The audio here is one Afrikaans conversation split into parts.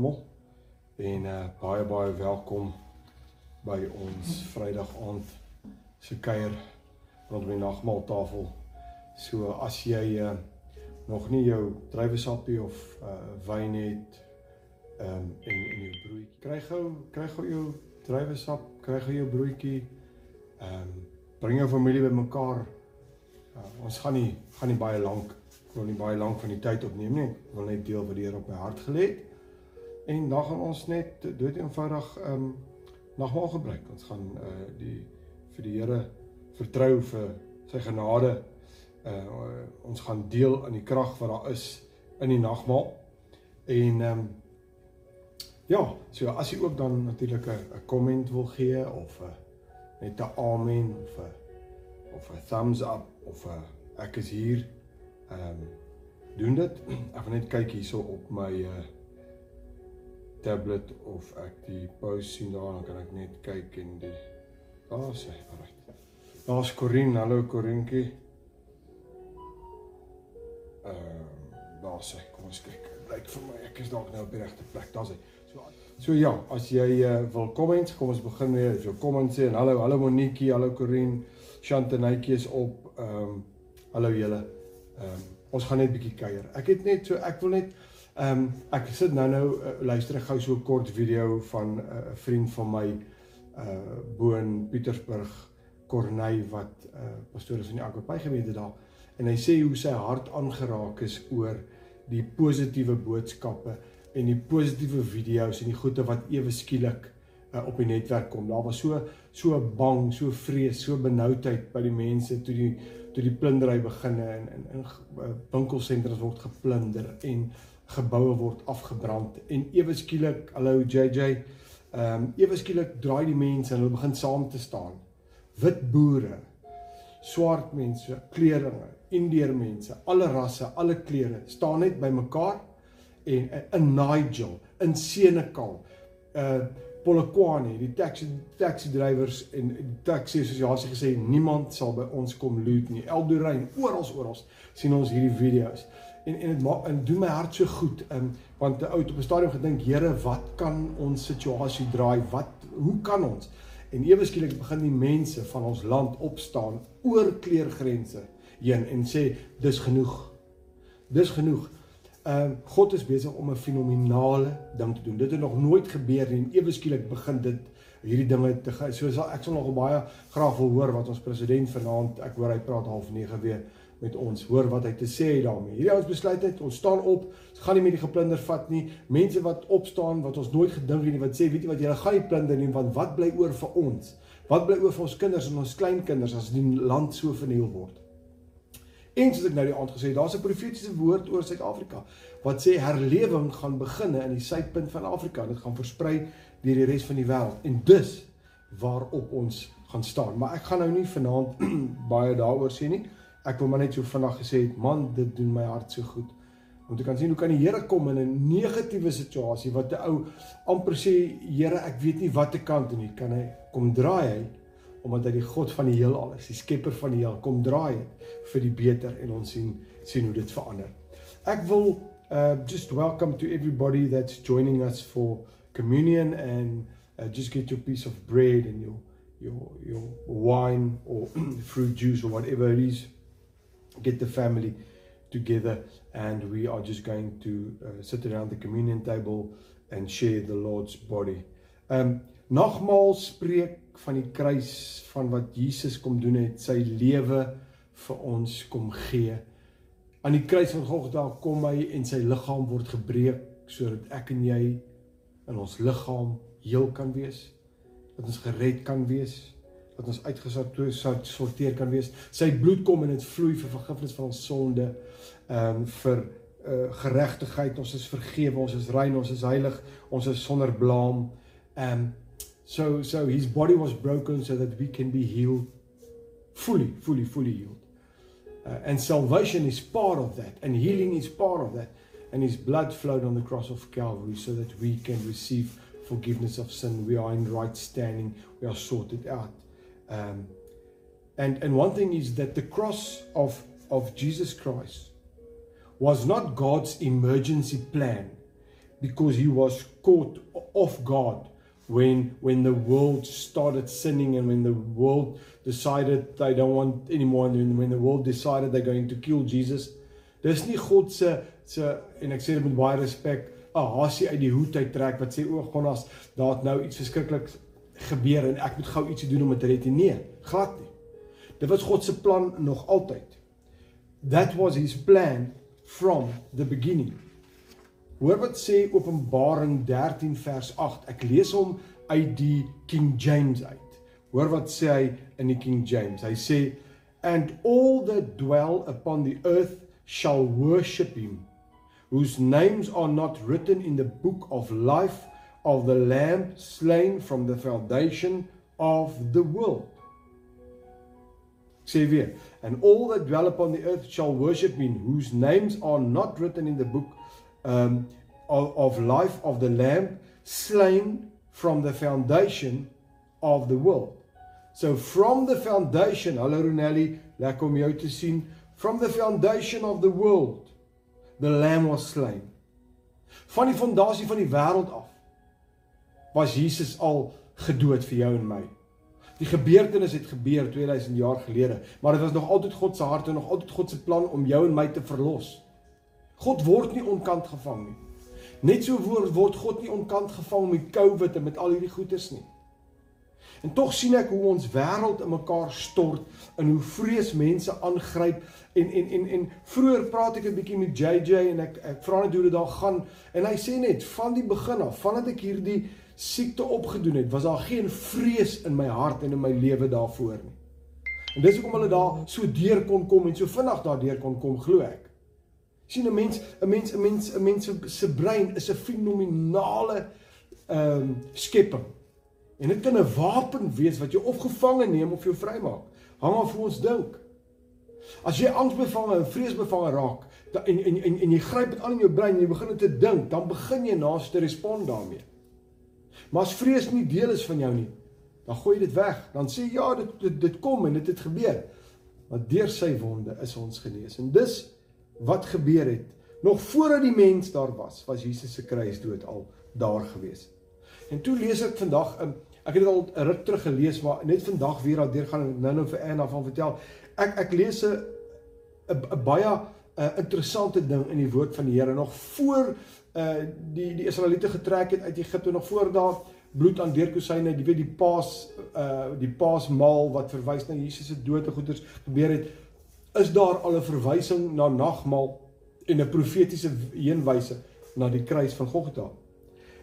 almal en uh baie baie welkom by ons Vrydag aand se kuier rondom die nagmaaltafel. So as jy uh nog nie jou druiwesappie of uh wyn het um en en jou broodjie kry gou kry gou jou druiwesap, kry gou jou broodjie. Um bring jou familie bymekaar. Uh, ons gaan nie gaan nie baie lank wil nie baie lank van die tyd opneem nie. Ek wil net deel wat die Here op my hart gelê het. En dan gaan ons net dood eenvoudig ehm um, nagmaal gebruik. Ons gaan uh die vir die Here vertrou vir sy genade. Uh ons gaan deel aan die krag wat daar is in die nagmaal. En ehm um, ja, so as jy ook dan natuurlik 'n komment wil gee of 'n net 'n amen of 'n of 'n thumbs up of 'n ek is hier Ehm um, doen dit. Ek gaan net kyk hierso op my uh tablet of ek die post sien daar, dan kan ek net kyk en die daar sê, alright. Daar's Corin, hallo Corinkie. Ehm um, daar sê, kom ons kyk. Blyk vir my ek is dalk nou op die regte plek. Daar sê. So so ja, as jy uh, wil comments, kom ons begin weer. As jy comments sê en hallo, hallo Monique, hallo Corin, Chantenaitjie is op. Ehm um, hallo julle. Ehm um, ons gaan net bietjie kuier. Ek het net so ek wil net ehm um, ek sit nou nou uh, luister ek gou so 'n kort video van eh, 'n uh, vriend van my uh bo in Pietersburg Corneille wat uh pastoor is in die Akopai gemeente daar en hy sê hoe sy hart aangeraak is oor die positiewe boodskappe en die positiewe video's en die goeie wat ewe skielik uh, op die netwerk kom. Daar was so so bang, so vrees, so benoudheid by die mense toe die toe die plundering beginne en in in winkelsentrums word geplunder en geboue word afgebrand en ewe skielik hallo JJ ehm um, ewe skielik draai die mense en hulle begin saam te staan wit boere swart mense kleringe indeer mense alle rasse alle kleure staan net by mekaar en in Nigel in Senekal uh Polokwane, die taxi taxi drywers en die taxi assosiasie gesê niemand sal by ons kom loot nie. Eldorein, oral oral sien ons hierdie video's. En en dit maak en doen my hart so goed, um, want 'n ou op 'n stadium gedink, Here, wat kan ons situasie draai? Wat hoe kan ons? En ewe skielik begin die mense van ons land opstaan oor kleurgrense heen en sê dis genoeg. Dis genoeg. Ehm uh, God is besig om 'n fenominale ding te doen. Dit het nog nooit gebeur nie en ewe skielik begin dit hierdie dinge te so sal ek sal nog baie graag wil hoor wat ons president vanaand ek hoor hy praat half 9 weer met ons hoor wat hy te sê het daarmee. Hierdie ouens besluit het ons staan op, ons gaan nie met die geplunder vat nie. Mense wat opstaan wat ons nooit gedink het nie wat sê weet jy wat julle gaan nie plunder nie want wat bly oor vir ons? Wat bly oor vir ons kinders en ons kleinkinders as die land so verniel word? En soos ek nou die aand gesê het, daar's 'n profetiese woord oor Suid-Afrika wat sê herlewing gaan begin in die suidpunt van Afrika. Dit gaan versprei deur die res van die wêreld en dus waarop ons gaan staan. Maar ek gaan nou nie vanaand baie daaroor sê nie. Ek wil maar net so vinnig gesê het, man, dit doen my hart so goed. Want jy kan sien hoe kan die Here kom in 'n negatiewe situasie wat 'n ou amper sê, Here, ek weet nie wat te kan doen nie. Kan hy kom draai hy omdat hy die God van die heelal is, die skepper van die heel, kom draai vir die beter en ons sien sien hoe dit verander. Ek wil uh just welcome to everybody that's joining us for communion and uh, just get your piece of bread and your your your wine or fruit juice or whatever it is. Get the family together and we are just going to uh, sit around the communion table and share the Lord's body. Um nagmaal spreek van die kruis van wat Jesus kom doen het, sy lewe vir ons kom gee. Aan die kruis van Golgotha kom hy en sy liggaam word gebreek sodat ek en jy in ons liggaam heel kan wees, dat ons gered kan wees, dat ons uitgesorteer kan wees. Sy bloed kom en dit vloei vir vergifnis van ons sonde, ehm um, vir uh, geregtigheid. Ons is vergewe, ons is rein, ons is heilig, ons is sonder blaam. Ehm um, So so his body was broken so that we can be healed fully, fully, fully healed. Uh, and salvation is part of that, and healing is part of that. And his blood flowed on the cross of Calvary so that we can receive forgiveness of sin. We are in right standing, we are sorted out. Um, and, and one thing is that the cross of, of Jesus Christ was not God's emergency plan because he was caught off guard when when the world started sinning and when the world decided they don't want anymore and when the world decided they're going to kill Jesus. Dis nie God se se en ek sê dit met baie respek, 'n hasie uit die hoed uit trek wat sê o, Gonnas, daar het nou iets verskriklik gebeur en ek moet gou ietsie doen om dit te red. Nee, glad nie. Dit was God se plan nog altyd. That was his plan from the beginning. Hoor wat sê Openbaring 13 vers 8. Ek lees hom uit die King James uit. Hoor wat sê hy in die King James. Hy sê and all that dwell upon the earth shall worship him whose names are not written in the book of life of the lamb slain from the foundation of the world. Sê weer, and all that dwell upon the earth shall worship him whose names are not written in the book um, of, of life of the Lamb slain from the foundation of the world. So from the foundation, hallo Ronelli, lekker om jou te sien, from the foundation of the world, the Lamb was slain. Van die fondasie van die wêreld af was Jesus al gedood vir jou en my. Die gebeurtenis het gebeur 2000 jaar gelede, maar dit was nog altyd God se hart en nog altyd God se plan om jou en my te verlos. God word nie onkant gevang nie. Net so word word God nie onkant gevang met COVID en met al hierdie goeters nie. En tog sien ek hoe ons wêreld in mekaar stort en hoe vrees mense aangryp en en en en vroeër praat ek 'n bietjie met JJ en ek ek vra net hoe dit daar gaan en hy sê net van die begin af vandat ek hierdie siekte opgedoen het was daar geen vrees in my hart en in my lewe daarvoor nie. En dis hoekom hulle daar so deur kon kom en so vinnig daardeur kon kom glo ek sien 'n mens 'n mens 'n mens 'n mens se brein is 'n fenominale ehm um, skepping. En dit kan 'n wapen wees wat jou of gevange neem of jou vrymaak. Hang af hoe ons dink. As jy angsbevange en vreesbevange raak en en en en jy gryp dit aan in jou brein en jy begin te dink, dan begin jy naas te respond daarmee. Maar as vrees nie deel is van jou nie, dan gooi jy dit weg. Dan sê ja, dit dit, dit kom en dit het gebeur. Maar deur sy wonde is ons genees. En dis wat gebeur het. Nog voordat die mens daar was, was Jesus se kruisdood al daar gewees. En toe lees ek vandag 'n ek het dit al 'n ruk terug gelees, maar net vandag weer daardeur gaan nou-nou vir Anna van vertel. Ek ek lees 'n 'n baie 'n uh, interessante ding in die woord van die Here nog voor uh die die Israeliete getrek het uit Egipte nog voor daar bloed aan deurkusyne, jy weet die Paas uh die Paasmaal wat verwys na Jesus se dood en goeders gebeur het is daar al 'n verwysing na nagmaal en 'n profetiese heenwyse na die kruis van Golgotha.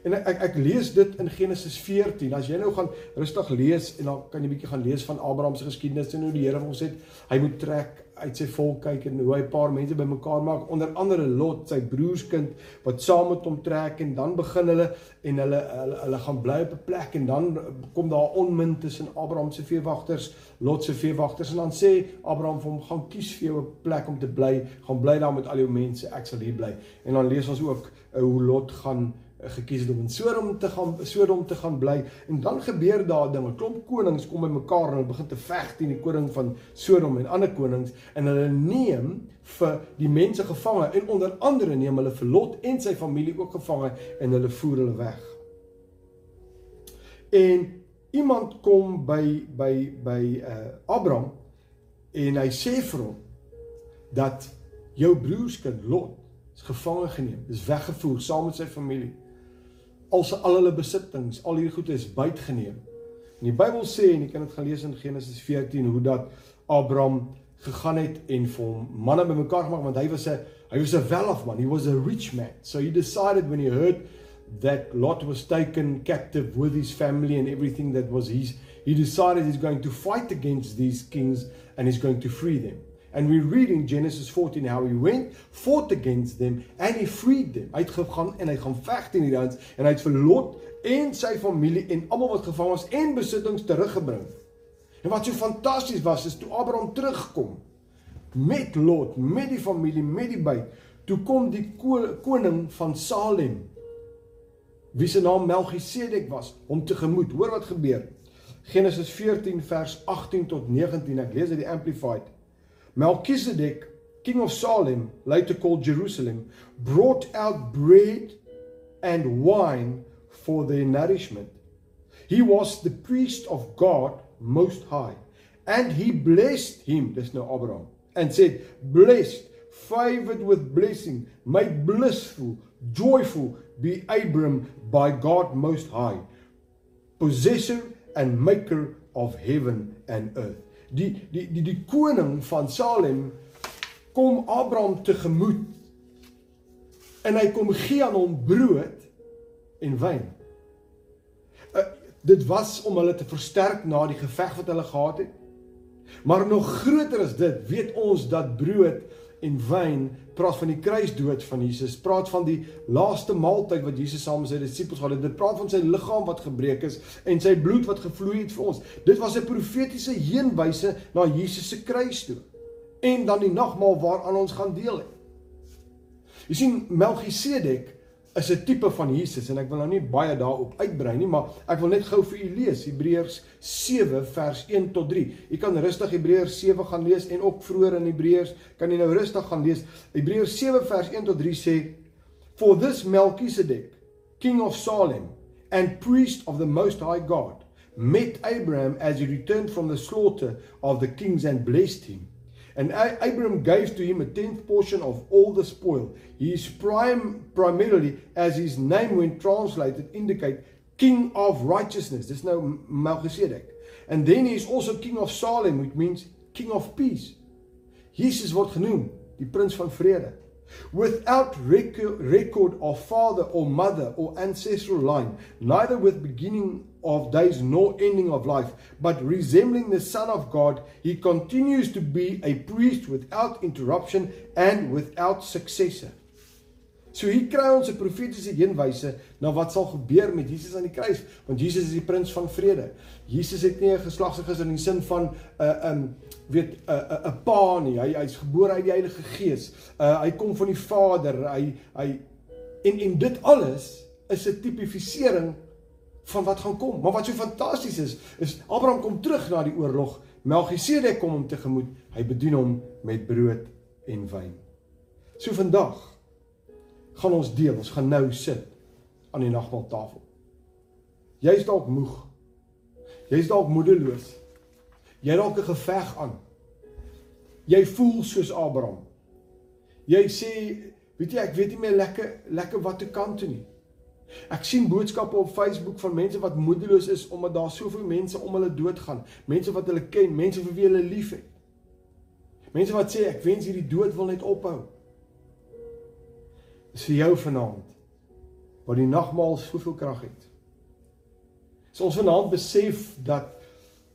En ek, ek ek lees dit in Genesis 14. As jy nou gaan rustig lees en dan kan jy bietjie gaan lees van Abraham se geskiedenis en hoe die Here hom sê hy moet trek uit sy volk kyk en hoe hy 'n paar mense bymekaar maak. Onder andere Lot sy broerskind wat saam met hom trek en dan begin hulle en hulle hulle, hulle gaan bly op 'n plek en dan kom daar onmin tussen Abraham se veewagters Lot se veewagters en dan sê Abraham vir hom gaan kies vir jou 'n plek om te bly. Gaan bly daar met al jou mense. Ek sal hier bly. En dan lees ons ook uh, hoe Lot gaan gekies het om in Sodom te gaan Sodom te gaan bly en dan gebeur daar dinge. Klomp konings kom bymekaar en hulle begin te veg teen die koning van Sodom en ander konings en hulle neem vir die mense gevange en onder andere neem hulle vir Lot en sy familie ook gevange en hulle voer hulle weg. En iemand kom by by by uh Abraham en hy sê vir hom dat jou broerskind Lot is gevange geneem, is weggevoer saam met sy familie al sy al hulle besittings, al hierdie goede is buitgeneem. En die Bybel sê en jy kan dit gaan lees in Genesis 14 hoe dat Abraham gegaan het en vir hom manne bymekaar gemaak want hy was 'n hy was 'n wealth man, he was a rich man. So he decided when he heard that Lot was taken captive with his family and everything that was his, he decided he's going to fight against these kings and he's going to free them. And we read in Genesis 14 how he went, fought against them and he freed them. Hy het gegaan en hy gaan veg teen hierdie ouens en hy het vir Lot en sy familie en almal wat gevang was en besittings teruggebring. En wat so fantasties was is toe Abraham terugkom met Lot, met die familie, met die byt, toe kom die koning van Salem wie se naam Melchisedek was om tegemoet. Hoor wat gebeur. Genesis 14 vers 18 tot 19. Ek lees uit die amplified. Melchizedek, king of Salem, later called Jerusalem, brought out bread and wine for their nourishment. He was the priest of God most high. And he blessed him, there's no Abraham, and said, Blessed, favored with blessing, made blissful, joyful be Abram by God most high, possessor and maker of heaven and earth. Die die die die koning van Salem kom Abraham tegemoet en hy kom gee aan hom brood en wyn. Uh, dit was om hulle te versterk na die geveg wat hulle gehad het. Maar nog groter as dit, weet ons dat brood en wyn praat van die kruisdood van Jesus, praat van die laaste maaltyd wat Jesus saam met sy disippels gehad het. Dit praat van sy liggaam wat gebreek is en sy bloed wat gevloei het vir ons. Dit was 'n profetiese heenwyse na Jesus se kruisdood en dan die nagmaal waaraan ons gaan deel het. Jy sien Melchisedek is 'n tipe van Jesus en ek wil nou nie baie daarop uitbrei nie, maar ek wil net gou vir u lees Hebreërs 7 vers 1 tot 3. U kan rustig Hebreërs 7 gaan lees en ook vroeër in Hebreërs kan jy nou rustig gaan lees. Hebreërs 7 vers 1 tot 3 sê For this Melchizedek, king of Salem and priest of the most high God, met Abraham as he returned from the slaughter of the kings and blessed him. And Abraham gave to him a tenth portion of all the spoil. He is prime, primarily, as his name when translated, indicate king of righteousness. There's no Melchizedek. And then he is also king of Salem, which means king of peace. Jesus word genoem, die prins van vrede. Without record of father or mother or ancestral line, neither with beginning of days nor ending of life, but resembling the Son of God, he continues to be a priest without interruption and without successor. So hier kry ons 'n profetiese heenwyse na wat sal gebeur met Jesus aan die kruis, want Jesus is die prins van vrede. Jesus het nie 'n geslagsgees in die sin van 'n uh, 'n um, weet 'n uh, 'n uh, uh, pa nie. Hy hy's gebore uit die Heilige Gees. Uh, hy kom van die Vader. Hy hy en en dit alles is 'n tipifisering van wat gaan kom. Maar wat so fantasties is, is Abraham kom terug na die oorlog. Melchisedek kom hom tegemoet. Hy bedien hom met brood en wyn. So vandag gaan ons deel. Ons gaan nou sit aan die nagmaaltafel. Jy's dalk moeg. Jy's dalk moedeloos. Jy dalk 'n geveg aan. Jy voel soos Abraham. Jy sê, weet jy, ek weet nie meer lekker lekker wat te kan toe nie. Ek sien boodskappe op Facebook van mense wat moedeloos is omdat daar soveel mense om hulle doodgaan. Mense wat hulle ken, mense vir wie hulle liefhet. Mense wat sê ek wens hierdie dood wil net ophou is vir jou vanaand wat die nagmaal soveel krag het. So ons vanaand besef dat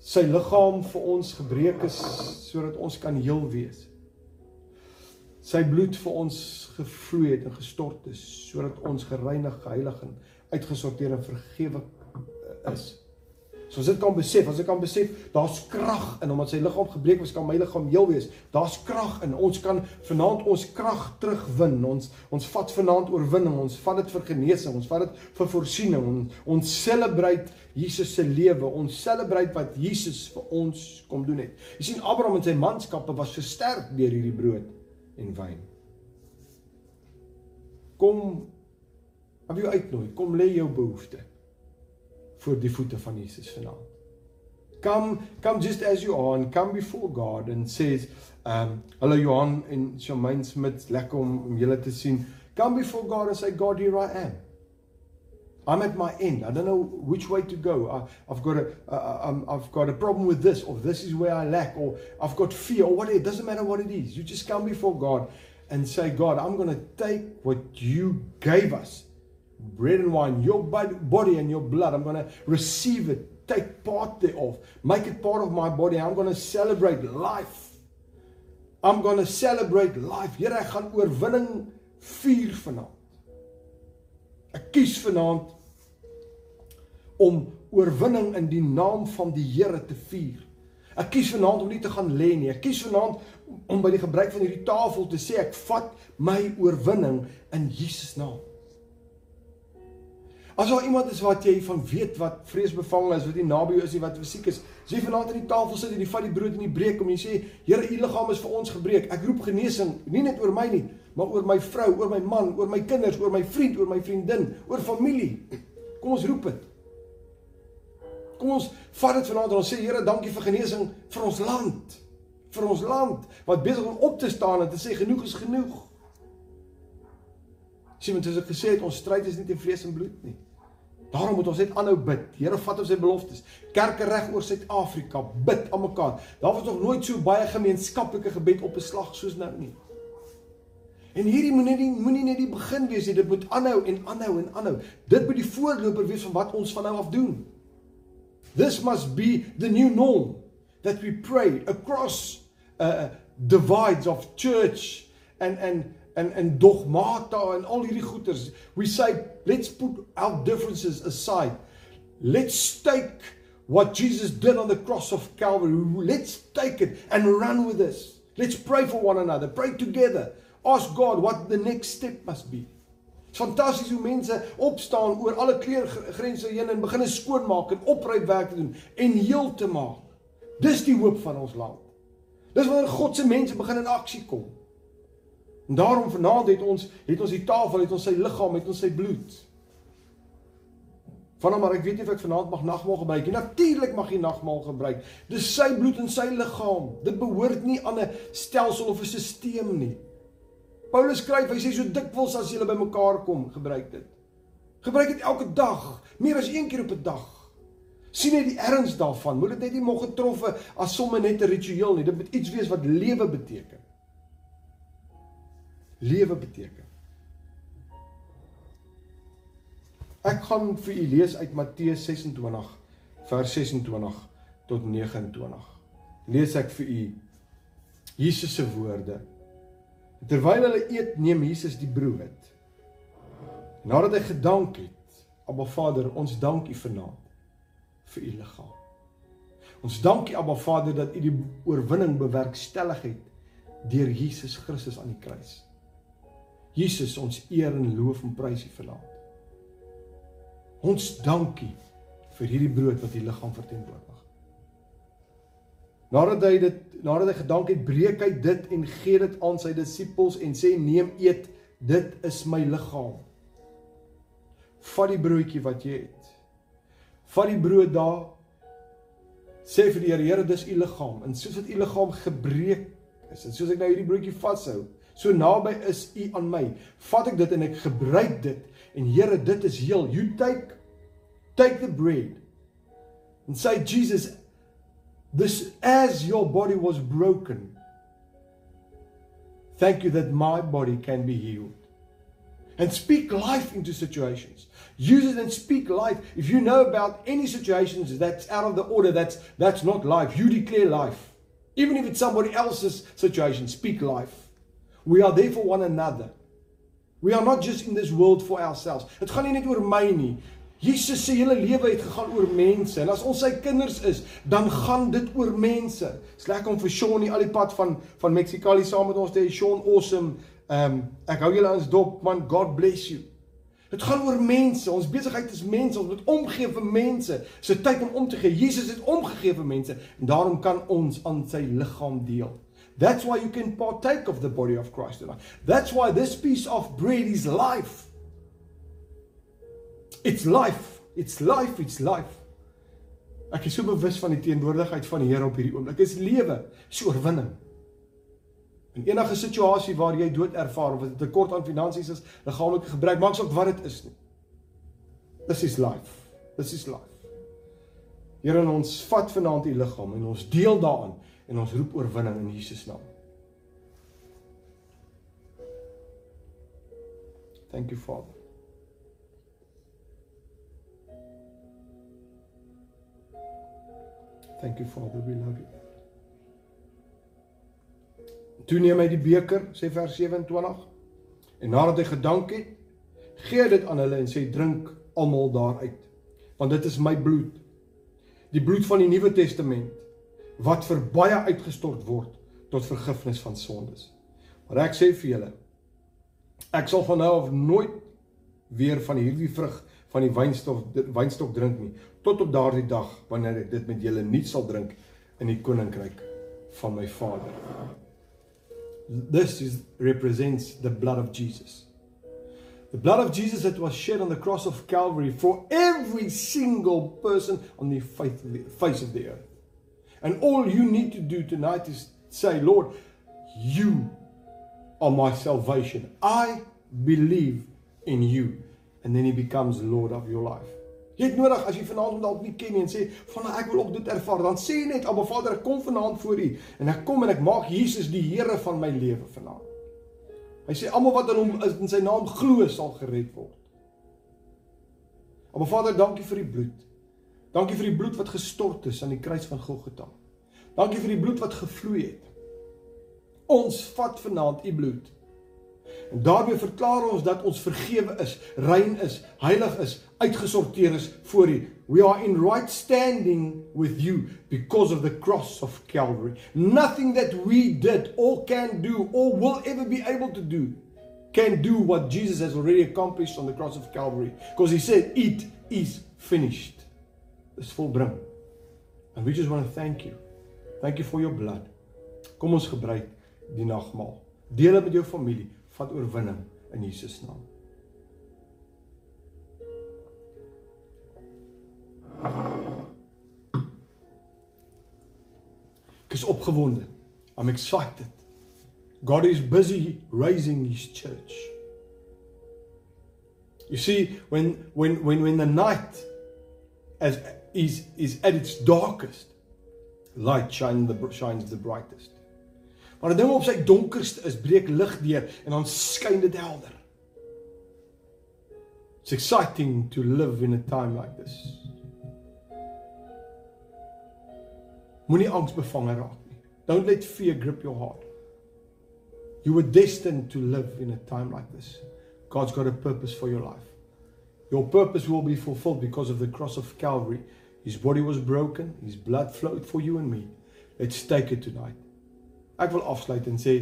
sy liggaam vir ons gebreek is sodat ons kan heel wees. Sy bloed vir ons gevloei het en gestort is sodat ons gereinig, geheilig en uitgesorteer en vergewe is. So as dit kan besef, as ek kan besef, daar's krag in omdat sy liggaam gebreek was, kan my liggaam heel wees. Daar's krag in. Ons kan vanaand ons krag terugwin. Ons ons vat vanaand oorwinning. Ons vat dit vir genesing. Ons vat dit vir voorsiening. Ons ons celebrate Jesus se lewe. Ons celebrate wat Jesus vir ons kom doen het. Jy sien Abraham en sy manskappe was versterk deur hierdie brood en wyn. Kom Hou jy uitnooi, kom lê jou behoeftes voor die voete van Jesus vanaand. Come come just as you are and come before God and says um hallo Johan en Shamaine Smith lekker om, om julle te sien. Come before God and say God here I am. I'm at my end. I don't know which way to go. I, I've got a uh, um, I've got a problem with this or this is where I lack or I've got fear or whatever. It doesn't matter what it is. You just come before God and say God, I'm going to take what you gave us bread and wine, your body and your blood. I'm going to receive it, take part thereof, make it part of my body. I'm going to celebrate life. I'm going to celebrate life. Here ek gaan oorwinning vier vanaand. Ek kies vanaand om oorwinning in die naam van die Here te vier. Ek kies vanaand om nie te gaan lê nie. Ek kies vanaand om by die gebruik van hierdie tafel te sê ek vat my oorwinning in Jesus naam. As daar iemand is wat jy van weet wat vreesbevange is, wat nie naby jou is nie, wat fisiek is, as jy vanaand aan die tafel sit en jy vat die brood en jy breek hom en jy sê, Here, u liggaam is vir ons gebreek. Ek roep genesing, nie net oor my nie, maar oor my vrou, oor my man, oor my kinders, oor my vriend, oor my vriendin, oor familie. Kom ons roep dit. Kom ons vat dit vanaand en ons sê Here, dankie vir genesing vir ons land. Vir ons land wat besig om op te staan en te sê genoeg is genoeg. Sien, want soos ek gesê het, ons stryd is nie teen vlees en bloed nie. Daarom moet ons net aanhou bid. Here vat ons sy beloftes. Kerke reg oor Suid-Afrika bid aan mekaar. Daar was nog nooit so baie gemeenskaplike gebed op 'n slag soos nou nie. En hierdie moenie nie moenie net die begin wees nie. Dit moet aanhou en aanhou en aanhou. Dit moet die voorloper wees van wat ons van nou af doen. This must be the new norm that we pray across uh divides of church and and and and dogmata en al hierdie goeters. We say let's put our differences aside. Let's take what Jesus did on the cross of Calvary. Let's take it and run with this. Let's pray for one another. Pray together. Ask God what the next step must be. Fantasties hoe mense opstaan oor alle kleurgrense heen en begin skoonmaak en oprywerk te doen en heel te maak. Dis die hoop van ons land. Dis wanneer God se mense begin in aksie kom. En daarom vanaand het ons het ons die tafel, het ons sy liggaam, het ons sy bloed. Vanaand maar ek weet nie of ek vanaand mag nagmaal gebruik nie. Natuurlik mag jy nagmaal gebruik. Dis sy bloed en sy liggaam. Dit behoort nie aan 'n stelsel of 'n stelsel nie. Paulus skryf, hy sê so dikwels as julle bymekaar kom, gebruik dit. Gebruik dit elke dag, meer as een keer op 'n dag. sien net die erns daarvan. Moet dit net nie moeg getroffe as sommer net 'n ritueel nie. Dit moet iets wees wat lewe beteken lewe beteken. Ek gaan vir u lees uit Matteus 26 vers 26 tot 29. Lees ek vir u Jesus se woorde. Terwyl hulle eet, neem Jesus die brood. Nadat hy gedank het, Abba Vader, ons dank u vanaand vir u liggaam. Ons dank u Abba Vader dat u die oorwinning bewerkstellig het deur Jesus Christus aan die kruis. Jesus, ons eer en loof en prys U vanaand. Ons dankie vir hierdie brood wat U liggaam verteenwoordig. Nadat hy dit nadat hy gedank het, breek hy dit en gee dit aan sy disippels en sê: "Neem, eet, dit is my liggaam." Vat die broodjie wat jy het. Vat die brood daar. Sê vir die Here, Here, dis U liggaam en soos dit U liggaam gebreek is en soos ek nou hierdie broodjie vashou, So naby is U aan my. Vat ek dit en ek gebruik dit en Here, dit is heel. You take take the bread and say Jesus this as your body was broken. Thank you that my body can be healed. And speak life into situations. Use it and speak life. If you know about any situations that's out of the order, that's that's not life. You declare life. Even if it's somebody else's situation, speak life. We are there for one another. We are not just in this world for ourselves. Dit gaan nie net oor my nie. Jesus se hele lewe het gegaan oor mense en as ons sy kinders is, dan gaan dit oor mense. Dis lekker om vir Sean al die pad van van Mexicali saam met ons te hê. Sean awesome. Ehm um, ek hou julle aan dop man. God bless you. Dit gaan oor mense. Ons besigheid is mense. Ons moet omgee vir mense. Dis tyd om om te gee. Jesus het omgegee vir mense en daarom kan ons aan sy liggaam deel. That's why you can partake of the body of Christ. That's why this piece of bread is life. It's life. It's life. It's life. Ek is so bewus van die teenwoordigheid van die Here op hierdie oomblik. Dit is lewe, oorwinning. In enige situasie waar jy dood ervaar of 'n tekort aan finansies is, liggaamlike gebrek, maak saak wat dit is nie. This is life. This is life. Here, ons vat vanaand u liggaam en ons deel daarin en ons roep oorwinning in Jesus naam. Thank you Father. Thank you Father, we love you. Toe neem hy die beker, sê vers 27. En nadat hy gedank het, gee dit aan hulle en sê drink almal daaruit. Want dit is my bloed. Die bloed van die Nuwe Testament wat vir baie uitgestort word tot vergifnis van sondes. Maar ek sê vir julle ek sal van nou af nooit weer van hierdie vrug van die wynstok wynstok drink nie tot op daardie dag wanneer ek dit met julle nuut sal drink in die koninkryk van my Vader. This is represents the blood of Jesus. The blood of Jesus that was shed on the cross of Calvary for every single person on the face of the earth. And all you need to do tonight is say, Lord, you are my salvation. I believe in you. And then he becomes Lord of your life. Jy het nodig as jy vanaand dalk nie ken nie en sê van ek wil ook dit ervaar, dan sê net, "Aba Vader, ek kom vanaand voor U en ek kom en ek maak Jesus die Here van my lewe vanaand." Hy sê almal wat in hom in sy naam glo sal gered word. Aba Vader, dankie vir die bloed. Dankie vir die bloed wat gestort is aan die kruis van Golgotha. Dankie vir die bloed wat gevloei het. Ons vat vanaand u bloed. En daarmee verklaar ons dat ons vergewe is, rein is, heilig is, uitgesorteer is voor U. We are in right standing with you because of the cross of Calvary. Nothing that we did or can do or will ever be able to do can do what Jesus has already accomplished on the cross of Calvary because he said it is finished. Dis volbring. And we just want to thank you. Thank you for your blood. Kom ons gebruik die nagmaal. Deel dit met jou familie van oorwinning in Jesus naam. Ek is opgewonde. I'm excited. God is busy raising his church. You see when when when when the night as is is at its darkest light shine the shines the brightest. Maar 'n ding op sy donkerste is breek lig deur en dan skyn dit helder. It's exciting to live in a time like this. Moenie angs bevange raak nie. Don't let fear grip your heart. You were destined to live in a time like this. God's got a purpose for your life. Your purpose will be fulfilled because of the cross of Calvary. His body was broken, his blood flowed for you and me. Let's take it tonight. Ek wil afsluit en sê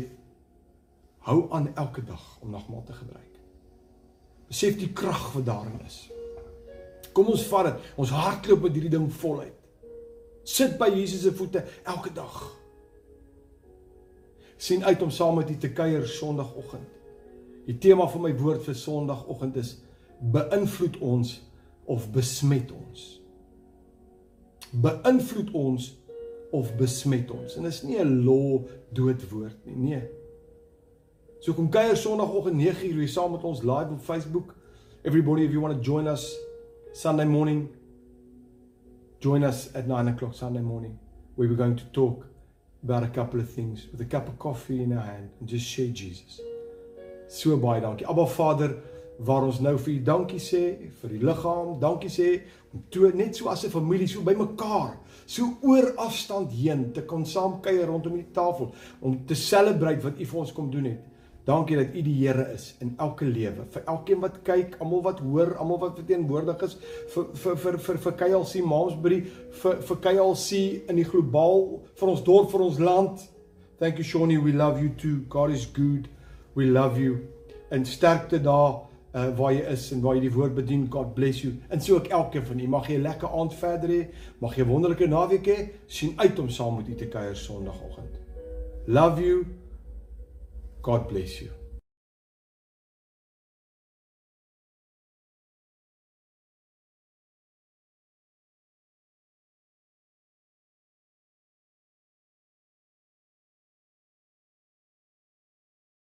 hou aan elke dag om nagmaal te gebruik. Besef die krag wat daarin is. Kom ons vat dit. Ons hardloop met hierdie ding voluit. Sit by Jesus se voete elke dag. sien uit om saam met u te kuier Sondagoggend. Die tema van my woord vir Sondagoggend is beïnvloed ons of besmet ons. Beïnvloed ons of besmet ons. En dis nie 'n law doodwoord nie. Nee. So kom kuier Sondagoggend 9uur weer saam met ons live op Facebook. Everybody if you want to join us Sunday morning join us at 9 o'clock Sunday morning. We were going to talk about a couple of things with a cup of coffee in our hand and just share Jesus. So baie dankie. Abba Vader, waar ons nou vir U dankie sê vir die liggaam, dankie sê om toe net so as 'n familie so bymekaar, so oor afstand heen te kon saam kuier rondom die tafel om te celebrate wat U vir ons kom doen het. Dankie dat U die Here is in elke lewe. Vir elkeen wat kyk, almal wat hoor, almal wat verteenwoordig is vir vir vir vir vir KLC Maamsbury, vir vir KLC in die globaal vir ons dorp, vir ons land. Thank you Shawnee, we love you too. God is good. We love you. En sterkte daar uh waar jy is en waar jy die woord bedien. God bless you. En so ook elkeen van u. Mag jy 'n lekker aand verder hê. Mag jy 'n wonderlike naweek hê. sien uit om saam met u te kuier Sondagoggend. Love you. God bless you.